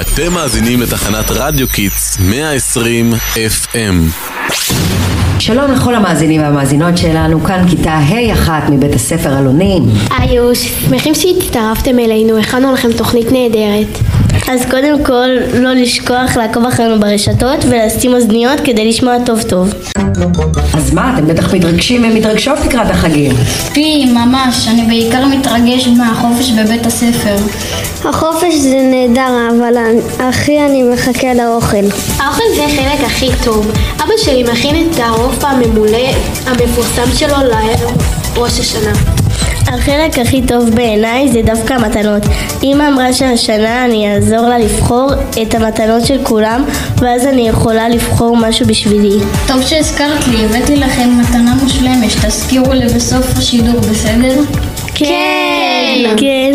אתם מאזינים לתחנת רדיו קידס 120 FM. שלום לכל המאזינים והמאזינות שלנו, כאן כיתה ה' אחת מבית הספר אלונים. היי שמחים שהצטרפתם אלינו, הכנו לכם תוכנית נהדרת. אז קודם כל, לא לשכוח לעקוב אחרינו ברשתות ולשים אוזניות כדי לשמוע טוב טוב. אז מה, אתם בטח מתרגשים ומתרגשות לקראת החגים. אופי, ממש, אני בעיקר מתרגש מהחופש בבית הספר. החופש זה נהדר, אבל הכי אני מחכה לאוכל. האוכל זה החלק הכי טוב. אבא שלי מכין את העוף הממולא המפורסם שלו לראש השנה. החלק הכי טוב בעיניי זה דווקא המתנות. אמא אמרה שהשנה אני אעזור לה לבחור את המתנות של כולם ואז אני יכולה לבחור משהו בשבילי. טוב שהזכרת לי, הבאתי לכם מתנה מושלמת, תזכירו לי בסוף השידור, בסדר? כן! כן.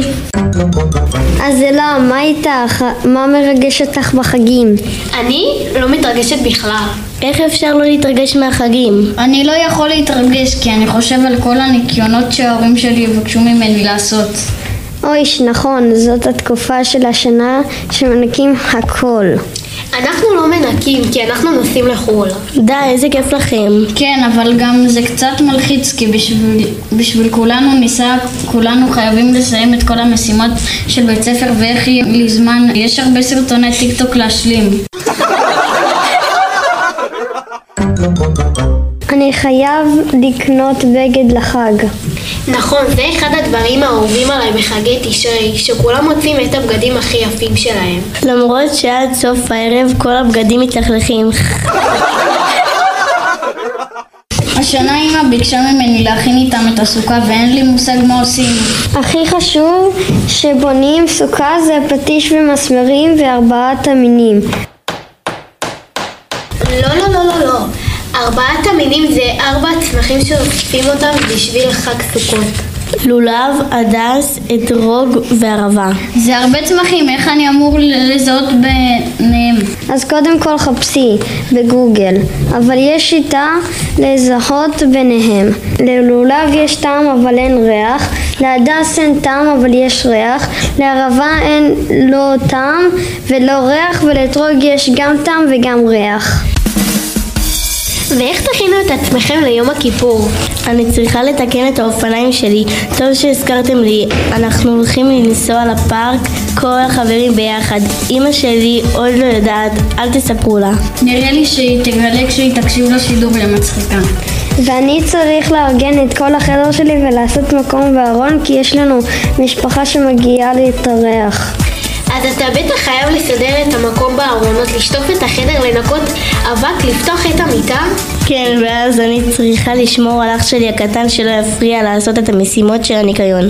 אז אלה, מה איתך? מה מרגש אותך בחגים? אני לא מתרגשת בכלל. איך אפשר לא להתרגש מהחגים? אני לא יכול להתרגש כי אני חושב על כל הניקיונות שההורים שלי יבקשו ממני לעשות. אויש, נכון, זאת התקופה של השנה שמנקים הכל. אנחנו לא מנקים כי אנחנו נוסעים לחו"ל. די, איזה כיף לכם. כן, אבל גם זה קצת מלחיץ כי בשביל, בשביל כולנו ניסע, כולנו חייבים לסיים את כל המשימות של בית ספר ואיך יהיה לי זמן, יש הרבה סרטוני טיק טוק להשלים. אני חייב לקנות בגד לחג. נכון, זה אחד הדברים האהובים עליי בחגי תשרי, שכולם מוצאים את הבגדים הכי יפים שלהם. למרות שעד סוף הערב כל הבגדים מתלכלכים. השנה אמא ביקשה ממני להכין איתם את הסוכה ואין לי מושג מה עושים. הכי חשוב שבונים סוכה זה פטיש ומסמרים וארבעת המינים. לא, לא, לא, לא, לא. ארבעת המינים זה ארבע צמחים שאוספים אותם בשביל חג סוכות. לולב, הדס, אתרוג וערבה. זה הרבה צמחים, איך אני אמור לזהות ביניהם? אז קודם כל חפשי בגוגל, אבל יש שיטה לזהות ביניהם. ללולב יש טעם אבל אין ריח, להדס אין טעם אבל יש ריח, לערבה אין לא טעם ולא ריח ולאתרוג יש גם טעם וגם ריח. ואיך תכינו את עצמכם ליום הכיפור? אני צריכה לתקן את האופניים שלי. טוב שהזכרתם לי, אנחנו הולכים לנסוע לפארק, כל החברים ביחד. אמא שלי עוד לא יודעת, אל תספרו לה. נראה לי שהיא תגלה כשהיא תקשיב לשידור ומצחיקה. ואני צריך לארגן את כל החדר שלי ולעשות מקום בארון כי יש לנו משפחה שמגיעה להתארח. אז אתה בטח חייב לסדר את המקום בארונות, לשטוף את החדר, לנקות אבק, לפתוח את המיטה? כן, ואז אני צריכה לשמור על אח שלי הקטן שלא יפריע לעשות את המשימות של הניקיון.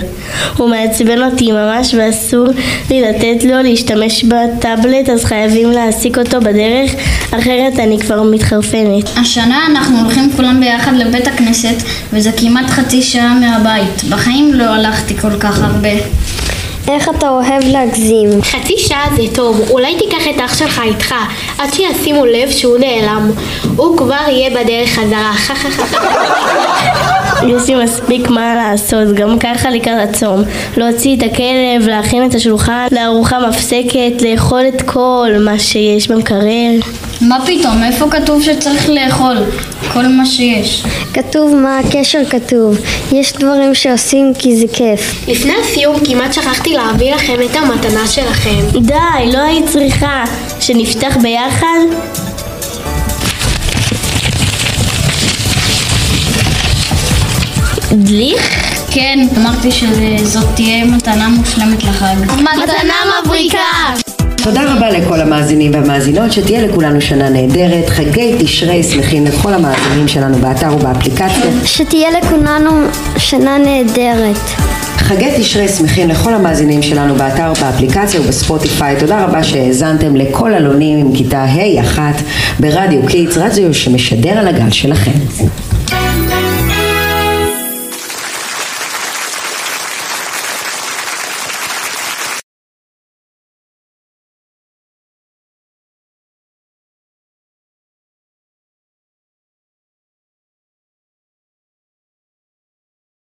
הוא מעצבן אותי ממש ואסור לי לתת לו להשתמש בטאבלט, אז חייבים להעסיק אותו בדרך, אחרת אני כבר מתחרפנת. השנה אנחנו הולכים כולם ביחד לבית הכנסת, וזה כמעט חצי שעה מהבית. בחיים לא הלכתי כל כך הרבה. איך אתה אוהב להגזים? חצי שעה זה טוב, אולי תיקח את אח שלך איתך, עד שישימו לב שהוא נעלם. הוא כבר יהיה בדרך חזרה. יש לי מספיק מה לעשות, גם ככה לקראת הצום. להוציא את הכלב, להכין את השולחן, לארוחה מפסקת, לאכול את כל מה שיש במקרר. מה פתאום? איפה כתוב שצריך לאכול? כל מה שיש. כתוב מה הקשר כתוב. יש דברים שעושים כי זה כיף. לפני הסיום כמעט שכחתי להביא לכם את המתנה שלכם. די, לא היית צריכה. שנפתח ביחד? עליך? כן, אמרתי שזאת תהיה מתנה מושלמת לחג. מתנה מבריקה! תודה רבה לכל המאזינים והמאזינות, שתהיה לכולנו שנה נהדרת, חגי תשרי שמחים לכל המאזינים שלנו באתר ובאפליקציה. שתהיה לכולנו שנה נהדרת. חגי תשרי שמחים לכל המאזינים שלנו באתר, באפליקציה ובספוטיפיי. תודה רבה שהאזנתם לכל אלונים עם כיתה ה' אחת ברדיו קידס, רדיו שמשדר על הגל שלכם.